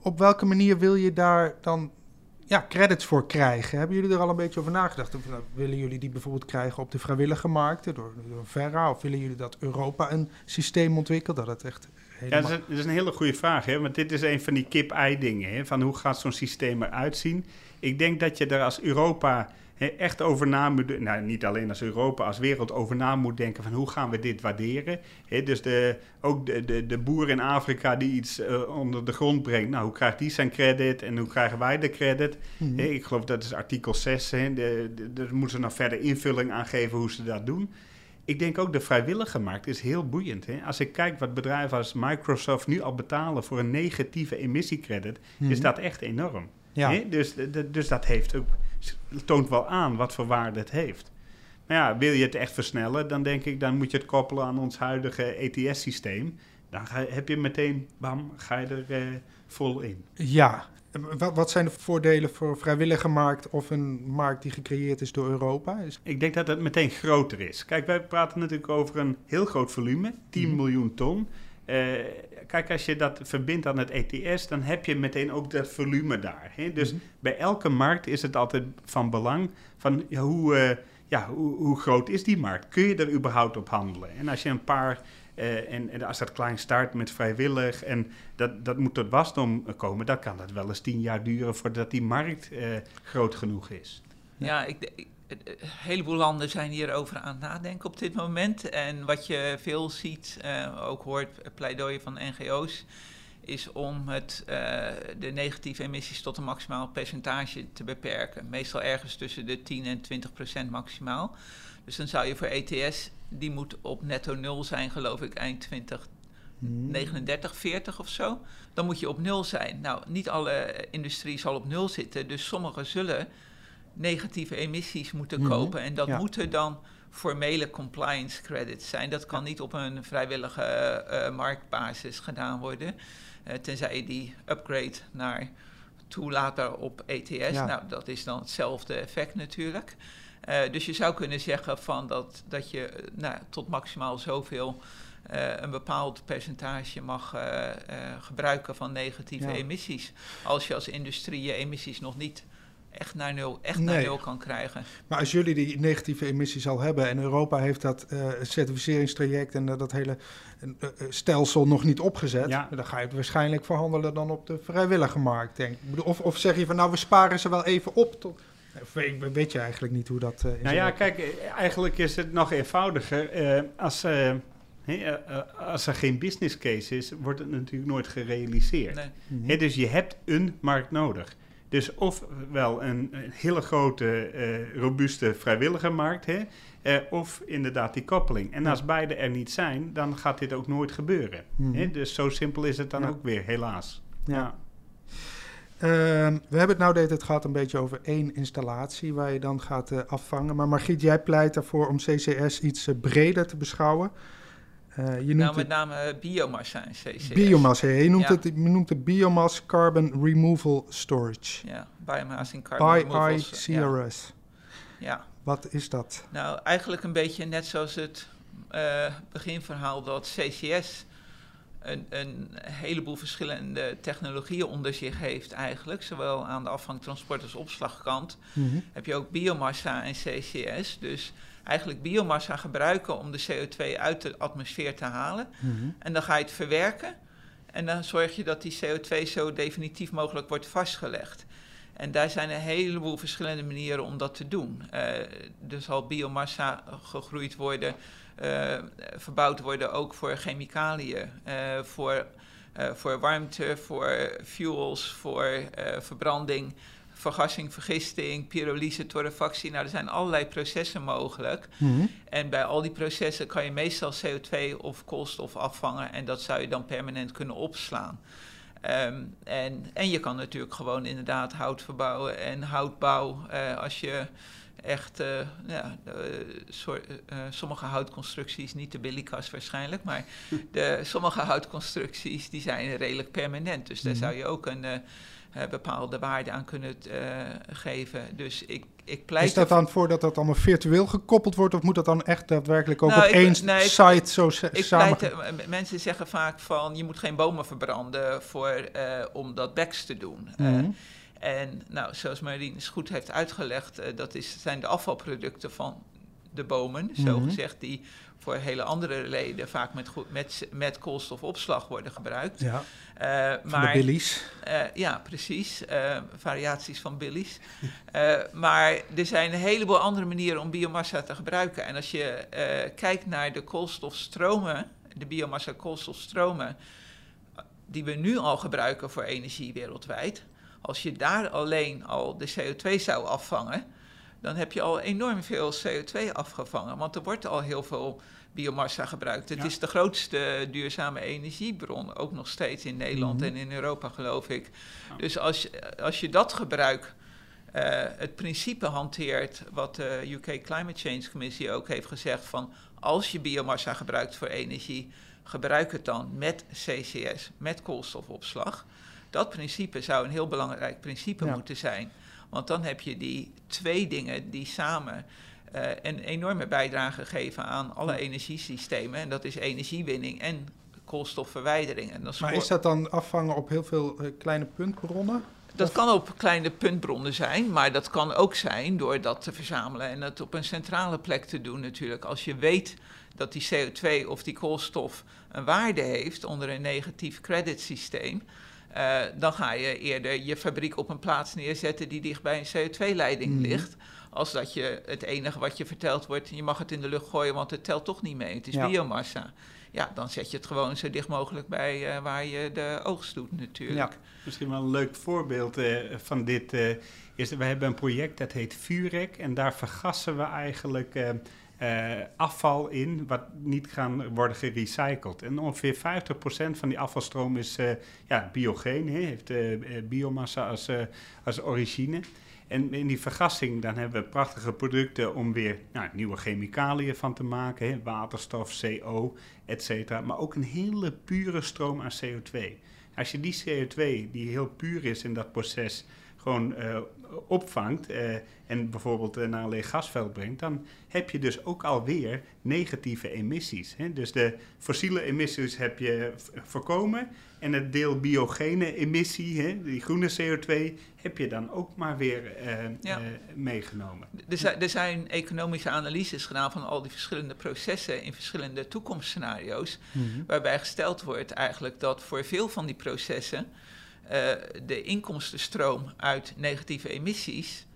op welke manier wil je daar dan ja, credits voor krijgen? Hebben jullie er al een beetje over nagedacht? Of, nou, willen jullie die bijvoorbeeld krijgen op de vrijwillige markten door, door Verra? Of willen jullie dat Europa een systeem ontwikkelt dat het echt Ja, dat is, een, dat is een hele goede vraag, hè? want dit is een van die kip-ei dingen. Hè? Van hoe gaat zo'n systeem eruit zien? Ik denk dat je er als Europa echt over na moet nou niet alleen als Europa, als wereld over na moet denken van hoe gaan we dit waarderen. dus de, ook de, de, de boer in Afrika die iets uh, onder de grond brengt, nou hoe krijgt die zijn credit en hoe krijgen wij de credit? Mm ik geloof dat is artikel 6, he, de, de, moeten ze nog verder invulling aan geven hoe ze dat doen. Ik denk ook de vrijwillige markt is heel boeiend. Hè? Als ik kijk wat bedrijven als Microsoft nu al betalen voor een negatieve emissiecredit, mm is dat echt enorm. Ja. Dus, dus dat heeft ook toont wel aan wat voor waarde het heeft. Maar ja, wil je het echt versnellen, dan denk ik, dan moet je het koppelen aan ons huidige ETS-systeem. Dan ga, heb je meteen, bam, ga je er uh, vol in. Ja, wat, zijn de voordelen voor vrijwillige markt of een markt die gecreëerd is door Europa? Ik denk dat het meteen groter is. Kijk, wij praten natuurlijk over een heel groot volume, 10 mhm. miljoen ton. Uh, kijk, als je dat verbindt aan het ETS, dan heb je meteen ook dat volume daar. Hè? Dus mhm. bij elke markt is het altijd van belang van hoe, uh, ja, hoe, hoe, groot is die markt? Kun je er überhaupt op handelen? En als je een paar, uh, en, en, als dat klein start met vrijwillig en dat, dat moet tot wasdom komen, dan kan dat wel eens tien jaar duren voordat die markt groot genoeg is. Ja, ik, een heleboel landen zijn hierover aan het nadenken op dit moment. En wat je veel ziet, uh, ook hoort pleidooien van NGO's, is om het, de negatieve emissies tot een maximaal percentage te beperken. Meestal ergens tussen de 10 en 20 procent maximaal. Dus dan zou je voor ETS, die moet op netto nul zijn, geloof ik, eind 2039, 40 of zo. Dan moet je op nul zijn. Nou, niet alle industrie zal op nul zitten, dus sommige zullen negatieve emissies moeten mhm. kopen. En dat moeten dan formele compliance credits zijn. Dat kan niet op een vrijwillige uh, marktbasis gedaan worden. Uh, tenzij je die upgrade naar toelater op ETS. Nou, dat is dan hetzelfde effect natuurlijk. Uh, dus je zou kunnen zeggen van dat, dat je nou, tot maximaal zoveel een bepaald percentage mag gebruiken van negatieve emissies. Als je als industrie je emissies nog niet echt naar nul, echt naar nul kan krijgen. Maar als jullie die negatieve emissies al hebben en Europa heeft dat uh, certificeringstraject en dat hele uh, stelsel nog niet opgezet, dan ga je het waarschijnlijk verhandelen dan op de vrijwillige markt, denk ik. Of, of zeg je van nou, we sparen ze wel even op tot. Weet je eigenlijk niet hoe dat. nou ja, kijk, eigenlijk is het nog eenvoudiger. als. als er geen business case is, wordt het natuurlijk nooit gerealiseerd. Nee. dus je hebt een markt nodig. Dus ofwel een, een hele grote, uh, robuuste vrijwillige markt, hè, uh, of inderdaad die koppeling. En als beide er niet zijn, dan gaat dit ook nooit gebeuren. Hmm. Hè? Dus zo simpel is het dan ook weer, helaas. Ja. Uh, we hebben het nou het gehad een beetje over één installatie waar je dan gaat uh, afvangen. Maar Margriet, jij pleit ervoor om CCS iets breder te beschouwen. Je nou, met name biomassa en CCS. Biomassa, je noemt, het, je noemt het biomass carbon removal storage. Ja, biomass in carbon removal. ICRS. Ja. ja. Wat is dat? Nou, eigenlijk een beetje net zoals het uh, beginverhaal dat CCS een, een, heleboel verschillende technologieën onder zich heeft eigenlijk. Zowel aan de afvang, transport als opslagkant. Mm -hmm. Heb je ook biomassa en CCS. Dus eigenlijk biomassa gebruiken om de CO2 uit de atmosfeer te halen. Mhm. En dan ga je het verwerken. En dan zorg je dat die CO2 zo definitief mogelijk wordt vastgelegd. En daar zijn een heleboel verschillende manieren om dat te doen. Uh, er zal biomassa gegroeid worden, verbouwd worden ook voor chemicaliën, uh, voor, voor warmte, voor fuels, voor verbranding vergassing, vergisting, pyrolyse, torrefactie. Nou, er zijn allerlei processen mogelijk. Mhm. En bij al die processen kan je meestal CO2 of koolstof afvangen en dat zou je dan permanent kunnen opslaan. Ehm, en, en je kan natuurlijk gewoon inderdaad hout verbouwen en houtbouw uh, als je echt uh, ja, soort, uh, sommige houtconstructies, niet de billikast waarschijnlijk, maar de, sommige houtconstructies die zijn redelijk permanent. Dus daar mhm. zou je ook een bepaalde waarde aan kunnen geven. Dus ik, ik pleit... Is dat dan voor dat dat allemaal virtueel gekoppeld wordt of moet dat dan echt daadwerkelijk ook nou, op één site zo ik samen... Pleit, mensen zeggen vaak van je moet geen bomen verbranden voor, om dat backs te doen. Mm en nou, zoals Marines goed heeft uitgelegd, uh, dat is, zijn de afvalproducten van de bomen, zo mhm. gezegd, die voor hele andere reden vaak met, met, met koolstofopslag worden gebruikt. Ja, uh, maar, de billies. Uh, ja, precies. variaties van billies. maar er zijn een heleboel andere manieren om biomassa te gebruiken. En als je kijkt naar de koolstofstromen, de biomassa-koolstofstromen, die we nu al gebruiken voor energie wereldwijd, als je daar alleen al de CO2 zou afvangen, dan heb je al enorm veel CO2 afgevangen. Want er wordt al heel veel biomassa gebruikt. Het is de grootste duurzame energiebron, ook nog steeds in Nederland mhm. en in Europa, geloof ik. Dus als, als je dat gebruik, uh, het principe hanteert, wat de UK Climate Change Commissie ook heeft gezegd, van als je biomassa gebruikt voor energie, gebruik het dan met CCS, met koolstofopslag. Dat principe zou een heel belangrijk principe moeten zijn. Want dan heb je die twee dingen die samen uh, een enorme bijdrage geven aan alle energiesystemen. En dat is energiewinning en koolstofverwijdering. En maar is dat dan afvangen op heel veel uh, kleine puntbronnen? Dat kan op kleine puntbronnen zijn, maar dat kan ook zijn door dat te verzamelen en het op een centrale plek te doen natuurlijk. Als je weet dat die CO2 of die koolstof een waarde heeft onder een negatief creditsysteem, uh, dan ga je eerder je fabriek op een plaats neerzetten die dicht bij een CO2-leiding mhm. ligt. Als dat je het enige wat je verteld wordt, je mag het in de lucht gooien, want het telt toch niet mee. Het is biomassa. Ja, dan zet je het gewoon zo dicht mogelijk bij uh, waar je de oogst doet natuurlijk. Ja. Misschien wel een leuk voorbeeld uh, van dit is, we hebben een project dat heet Vurek en daar vergassen we eigenlijk uh, afval in wat niet gaan worden gerecycled. En ongeveer 50% van die afvalstroom is uh, ja, biogeen, he, heeft uh, biomassa als, als origine. En in die vergassing dan hebben we prachtige producten om weer nou, nieuwe chemicaliën van te maken. Waterstof, CO, etc. Maar ook een hele pure stroom aan CO2. Als je die CO2, die heel puur is in dat proces, gewoon opvangt uh, en bijvoorbeeld uh, naar een leeg gasveld brengt, dan heb je dus ook alweer negatieve emissies. Hè? Dus de fossiele emissies heb je voorkomen en het deel biogene emissie, hè, die groene CO2, heb je dan ook maar weer uh, meegenomen. Er zijn, er zijn, economische analyses gedaan van al die verschillende processen in verschillende toekomstscenario's, mm waarbij gesteld wordt eigenlijk dat voor veel van die processen de inkomstenstroom uit negatieve emissies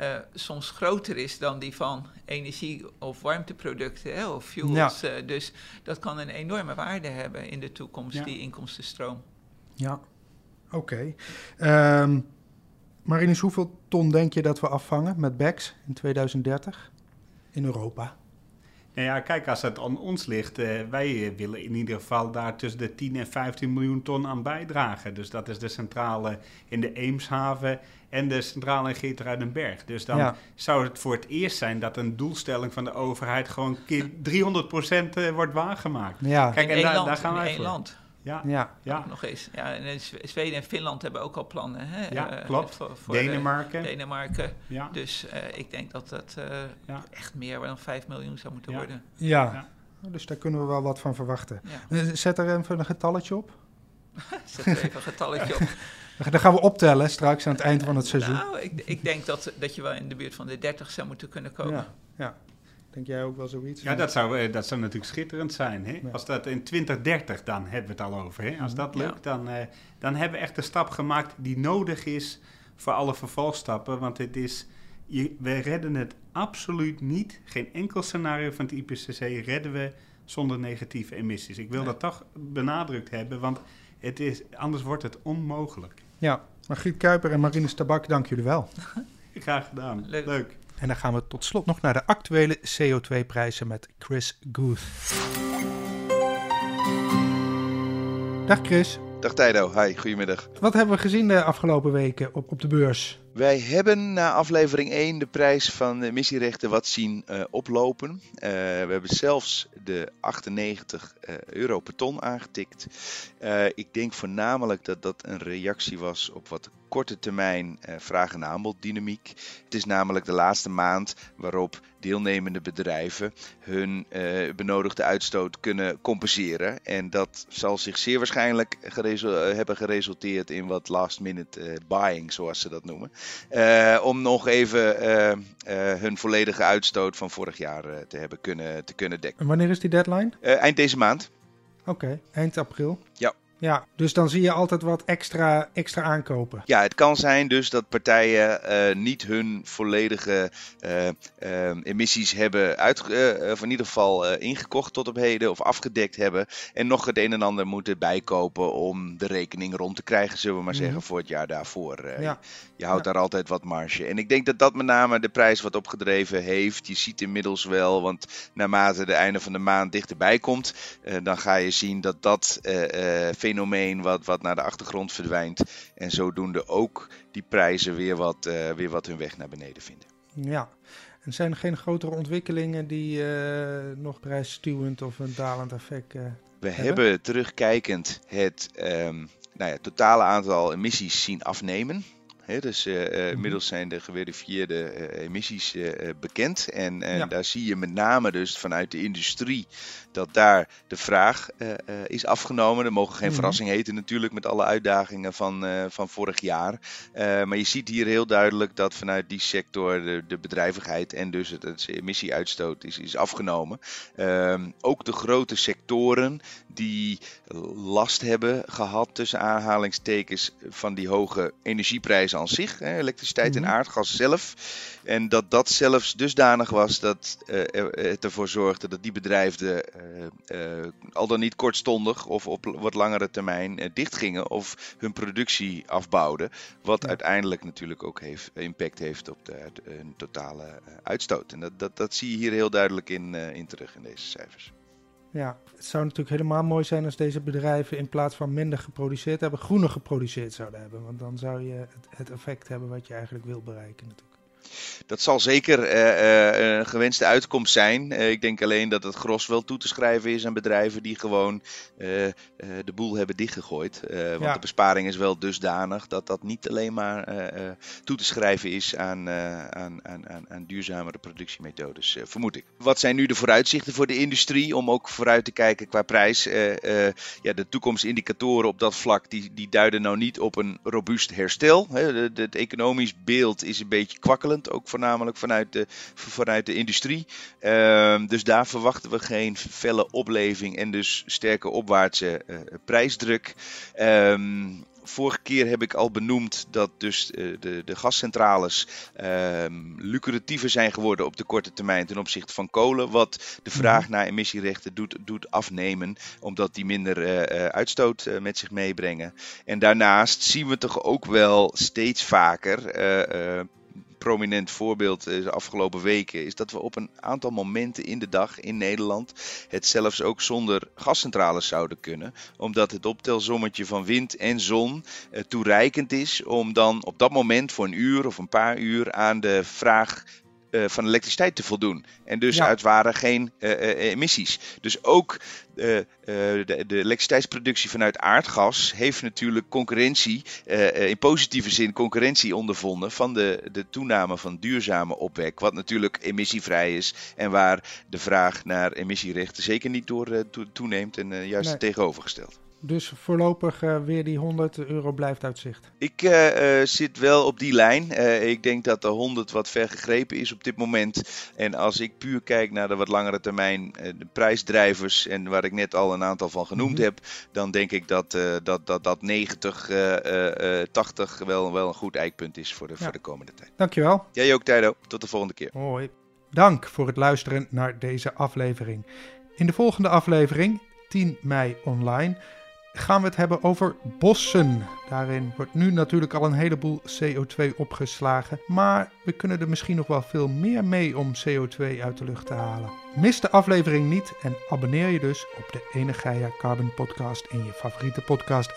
uh, soms groter is dan die van energie- of warmteproducten hè, of fuels. Uh, dus dat kan een enorme waarde hebben in de toekomst, die inkomstenstroom. Ja, oké. Okay. Um, Marinus, hoeveel ton denk je dat we afvangen met BEX in 2030 in Europa? Nou ja, kijk, als het aan ons ligt, uh, wij willen in ieder geval daar tussen de 10 en 15 miljoen ton aan bijdragen. Dus dat is de centrale in de Eemshaven en de centrale in Geertruidenberg. Dus dan zou het voor het eerst zijn dat een doelstelling van de overheid gewoon keer 300% uh, wordt waargemaakt. Ja. Kijk, en daar gaan wij voor. land. Ja, ja. ja. nog eens. Ja, en Zweden en Finland hebben ook al plannen. Hè? Ja, uh, klopt. Voor, voor Denemarken. Denemarken. Ja. Dus uh, ik denk dat dat uh, ja. echt meer dan 5 miljoen zou moeten worden. Ja. dus daar kunnen we wel wat van verwachten. Zet er even een getalletje op. Zet er even een getalletje op. Dan gaan we optellen straks aan het eind van het seizoen. Nou, ik, ik denk dat, dat je wel in de buurt van de 30 zou moeten kunnen komen. Ja, ja. Denk jij ook wel zoiets? Ja, dat zou, eh, dat zou natuurlijk schitterend zijn. Hè? Als dat in 2030, dan hebben we het al over. Hè? Als dat lukt, dan, uh, dan hebben we echt de stap gemaakt die nodig is voor alle vervolgstappen. Want het is, je, we redden het absoluut niet. Geen enkel scenario van het IPCC redden we zonder negatieve emissies. Ik wil dat toch benadrukt hebben, want het is, anders wordt het onmogelijk. Ja, Margriet Kuiper en Marine Tabak, dank jullie wel. Graag gedaan. Leuk. En dan gaan we tot slot nog naar de actuele CO2-prijzen met Chris Guth. Dag Chris. Dag Tijdo, hi, goedemiddag. Wat hebben we gezien de afgelopen weken op, op de beurs? Wij hebben na aflevering 1 de prijs van emissierechten wat zien uh, oplopen. Uh, we hebben zelfs de 98 uh, eh, euro per ton aangetikt. ik denk voornamelijk dat dat een reactie was op wat korte termijn vraag- en aanboddynamiek. Het is namelijk de laatste maand waarop deelnemende bedrijven hun benodigde uitstoot kunnen compenseren. En dat zal zich zeer waarschijnlijk hebben geresulteerd in wat last minute buying, zoals ze dat noemen. Om nog even hun volledige uitstoot van vorig jaar te hebben kunnen, te kunnen dekken. En wanneer is die deadline? eind deze maand. Oké, eind april. Ja. Ja, dus dan zie je altijd wat extra, extra aankopen. Ja, het kan zijn dus dat partijen uh, niet hun volledige uh, uh, emissies hebben uit, of in ieder geval ingekocht tot op heden of afgedekt hebben. En nog het een en ander moeten bijkopen om de rekening rond te krijgen, zullen we maar mhm. zeggen, voor het jaar daarvoor. Ja. Je houdt daar altijd wat marge. En ik denk dat dat met name de prijs wat opgedreven heeft. Je ziet inmiddels wel, want naarmate de einde van de maand dichterbij komt, dan ga je zien dat dat fenomeen wat, wat naar de achtergrond verdwijnt. En zodoende ook die prijzen weer wat, uh, weer wat hun weg naar beneden vinden. Ja, en zijn er geen grotere ontwikkelingen die uh, nog prijsstuwend of een dalend effect uh, We hebben? terugkijkend het um, nou ja, totale aantal emissies zien afnemen dus uh, inmiddels zijn de geverifieerde uh, emissies bekend. En, en daar zie je met name dus vanuit de industrie dat daar de vraag is afgenomen. Dat mogen geen mhm. verrassing heten natuurlijk met alle uitdagingen van, van vorig jaar. maar je ziet hier heel duidelijk dat vanuit die sector de, de bedrijvigheid en dus het, het emissieuitstoot is, is afgenomen. Ehm, ook de grote sectoren die last hebben gehad tussen aanhalingstekens van die hoge energieprijzen aan zich, hè, elektriciteit en mhm. aardgas zelf. En dat dat zelfs dusdanig was dat uh, het ervoor zorgde dat die bedrijven uh, al dan niet kortstondig of op wat langere termijn dichtgingen of hun productie afbouwden. Wat uiteindelijk natuurlijk ook heeft, impact heeft op de, hun totale uitstoot. En dat, dat, dat zie je hier heel duidelijk in, in terug in deze cijfers. Ja, het zou natuurlijk helemaal mooi zijn als deze bedrijven in plaats van minder geproduceerd hebben, groener geproduceerd zouden hebben. Want dan zou je het, het effect hebben wat je eigenlijk wil bereiken natuurlijk. Dat zal zeker uh, een gewenste uitkomst zijn. Uh, ik denk alleen dat het gros wel toe te schrijven is aan bedrijven die gewoon de boel hebben dichtgegooid. want de besparing is wel dusdanig dat dat niet alleen maar toe te schrijven is aan, aan, aan, aan, duurzamere productiemethodes, vermoed ik. Wat zijn nu de vooruitzichten voor de industrie om ook vooruit te kijken qua prijs? ja, de toekomstindicatoren op dat vlak die, die duiden nou niet op een robuust herstel. Het economisch beeld is een beetje ook voornamelijk vanuit de, vanuit de industrie. Ehm, dus daar verwachten we geen felle opleving en dus sterke opwaartse uh, prijsdruk. Ehm, vorige keer heb ik al benoemd dat dus uh, de, de gascentrales um, lucratiever zijn geworden op de korte termijn ten opzichte van kolen. Wat de vraag mhm. naar emissierechten doet, doet afnemen, omdat die minder uh, uitstoot met zich meebrengen. En daarnaast zien we toch ook wel steeds vaker prominent voorbeeld de afgelopen weken is dat we op een aantal momenten in de dag in Nederland het zelfs ook zonder gascentrales zouden kunnen. Omdat het optelsommetje van wind en zon eh, toereikend is om dan op dat moment voor een uur of een paar uur aan de vraag uh, van elektriciteit te voldoen. En dus ja. uit waren geen uh, uh, emissies. Dus ook de, de, elektriciteitsproductie vanuit aardgas heeft natuurlijk concurrentie, in positieve zin concurrentie ondervonden van de, de toename van duurzame opwek. Wat natuurlijk emissievrij is en waar de vraag naar emissierechten zeker niet door toeneemt en juist nee. tegenovergesteld. Dus voorlopig uh, weer die 100 euro blijft uit zicht. Ik uh, zit wel op die lijn. Uh, ik denk dat de 100 wat ver gegrepen is op dit moment. En als ik puur kijk naar de wat langere termijn de prijsdrijvers en waar ik net al een aantal van genoemd mm -hmm. heb, dan denk ik dat dat, dat, dat 90, 80 wel, wel een goed eikpunt is voor de, ja. voor de komende tijd. Dankjewel. Jij ook, Tijdo. Tot de volgende keer. Hoi. Dank voor het luisteren naar deze aflevering. In de volgende aflevering, 10 mei online gaan we het hebben over bossen. Daarin wordt nu natuurlijk al een heleboel CO2 opgeslagen, maar we kunnen er misschien nog wel veel meer mee om CO2 uit de lucht te halen. Mis de aflevering niet en abonneer je dus op de Ene Gaia Carbon Podcast in je favoriete podcast